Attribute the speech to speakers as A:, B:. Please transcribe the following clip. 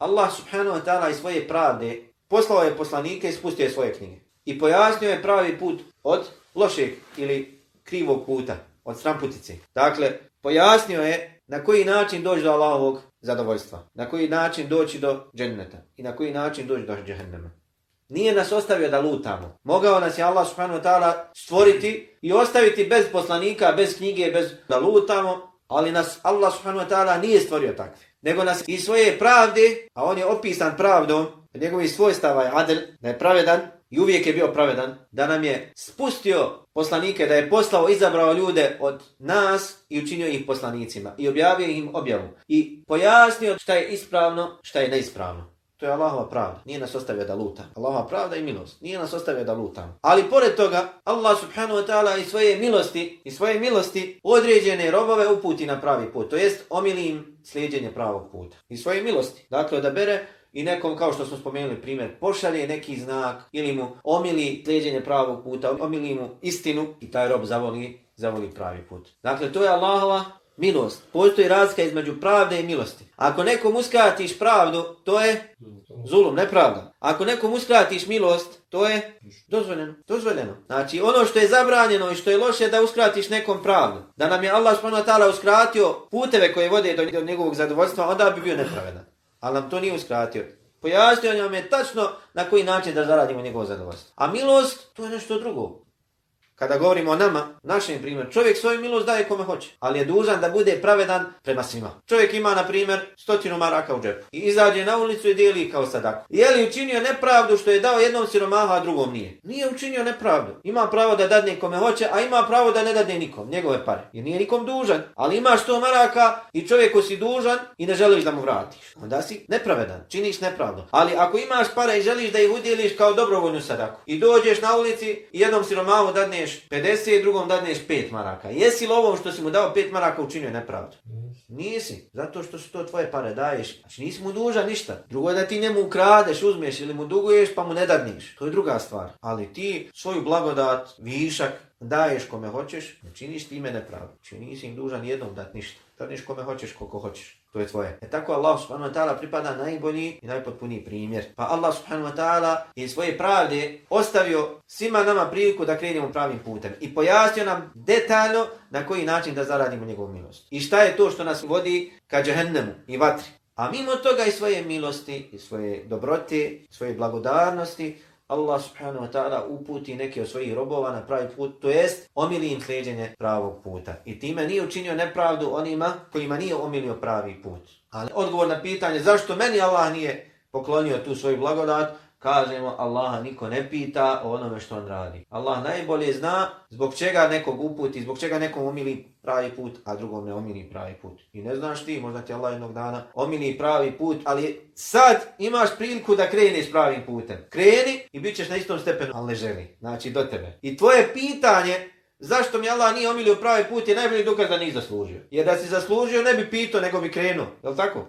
A: Allah subhanahu wa ta'ala iz svoje pravde poslao je poslanike i spustio je svoje knjige. I pojasnio je pravi put od lošeg ili krivog puta, od stramputice. Dakle, pojasnio je na koji način doći do Allahovog zadovoljstva, na koji način doći do dženneta i na koji način doći do džehennema. Nije nas ostavio da lutamo. Mogao nas je Allah subhanahu wa ta'ala stvoriti i ostaviti bez poslanika, bez knjige, bez da lutamo, ali nas Allah subhanahu wa ta'ala nije stvorio takvi nego nas i svoje pravde, a on je opisan pravdom, njegovi svojstava je adel, da je pravedan i uvijek je bio pravedan, da nam je spustio poslanike, da je poslao, izabrao ljude od nas i učinio ih poslanicima i objavio im objavu i pojasnio šta je ispravno, šta je neispravno. To je Allahova pravda. Nije nas ostavio da luta. Allahova pravda i milost. Nije nas ostavio da lutamo. Ali pored toga, Allah subhanahu wa ta'ala i svoje milosti, i svoje milosti određene robove uputi na pravi put. To jest omili im slijedjenje pravog puta. I svoje milosti. Dakle, odabere i nekom, kao što smo spomenuli primjer, pošalje neki znak ili mu omili slijedjenje pravog puta, omili mu istinu i taj rob zavoli, zavoli pravi put. Dakle, to je Allahova milost. Postoji razlika između pravde i milosti. Ako nekom uskratiš pravdu, to je zulum, nepravda. Ako nekom uskratiš milost, to je dozvoljeno. dozvoljeno. Znači, ono što je zabranjeno i što je loše da uskratiš nekom pravdu. Da nam je Allah subhanahu uskratio puteve koje vode do, njegovog zadovoljstva, onda bi bio nepravedan. Ali nam to nije uskratio. Pojasnio nam je tačno na koji način da zaradimo njegovo zadovoljstvo. A milost, to je nešto drugo. Kada govorimo o nama, našem primjer, čovjek svoju milost daje kome hoće, ali je dužan da bude pravedan prema svima. Čovjek ima, na primjer, stotinu maraka u džepu i izađe na ulicu i dijeli kao sadako. Je li učinio nepravdu što je dao jednom siromahu, a drugom nije? Nije učinio nepravdu. Ima pravo da dadne kome hoće, a ima pravo da ne dadne nikom, njegove pare. Jer nije nikom dužan, ali imaš to maraka i čovjeku si dužan i ne želiš da mu vratiš. Onda si nepravedan, činiš nepravdu. Ali ako imaš pare i želiš da ih udjeliš kao dobrovoljnu sadaku i dođeš na ulici i jednom siromahu dadneš 52 50, drugom dadneš 5 maraka. Jesi li ovom što si mu dao 5 maraka učinio nepravdu? Mm. Nisi, zato što su to tvoje pare daješ. Znači nisi mu dužan ništa. Drugo je da ti njemu ukradeš, uzmeš ili mu duguješ pa mu ne dadniš. To je druga stvar. Ali ti svoju blagodat, višak, daješ kome hoćeš, ne činiš ti mene pravi, znači nisi im dužan jednom dat ništa. Dadniš kome hoćeš, koliko hoćeš. To je tvoje. E tako Allah subhanahu wa ta'ala pripada najbolji i najpotpuniji primjer. Pa Allah subhanahu wa ta'ala je svoje pravde ostavio svima nama priliku da krenemo pravim putem. I pojasnio nam detaljno na koji način da zaradimo njegovu milost. I šta je to što nas vodi ka džehennemu i vatri. A mimo toga i svoje milosti, i svoje dobrote, svoje blagodarnosti, Allah subhanahu wa ta'ala uputi neke od svojih robova na pravi put, to jest omili im sljeđenje pravog puta. I time nije učinio nepravdu onima kojima nije omilio pravi put. Ali odgovor na pitanje zašto meni Allah nije poklonio tu svoju blagodat, kažemo Allaha niko ne pita o onome što on radi. Allah najbolje zna zbog čega nekog uputi, zbog čega nekom omili pravi put, a drugom ne omili pravi put. I ne znaš ti, možda ti Allah jednog dana omili pravi put, ali sad imaš priliku da kreneš pravim putem. Kreni i bit ćeš na istom stepenu, ali ne želi. Znači do tebe. I tvoje pitanje Zašto mi Allah nije omilio pravi put je najbolji dokaz da nije zaslužio. Jer da si zaslužio ne bi pitao nego bi krenuo. Jel tako?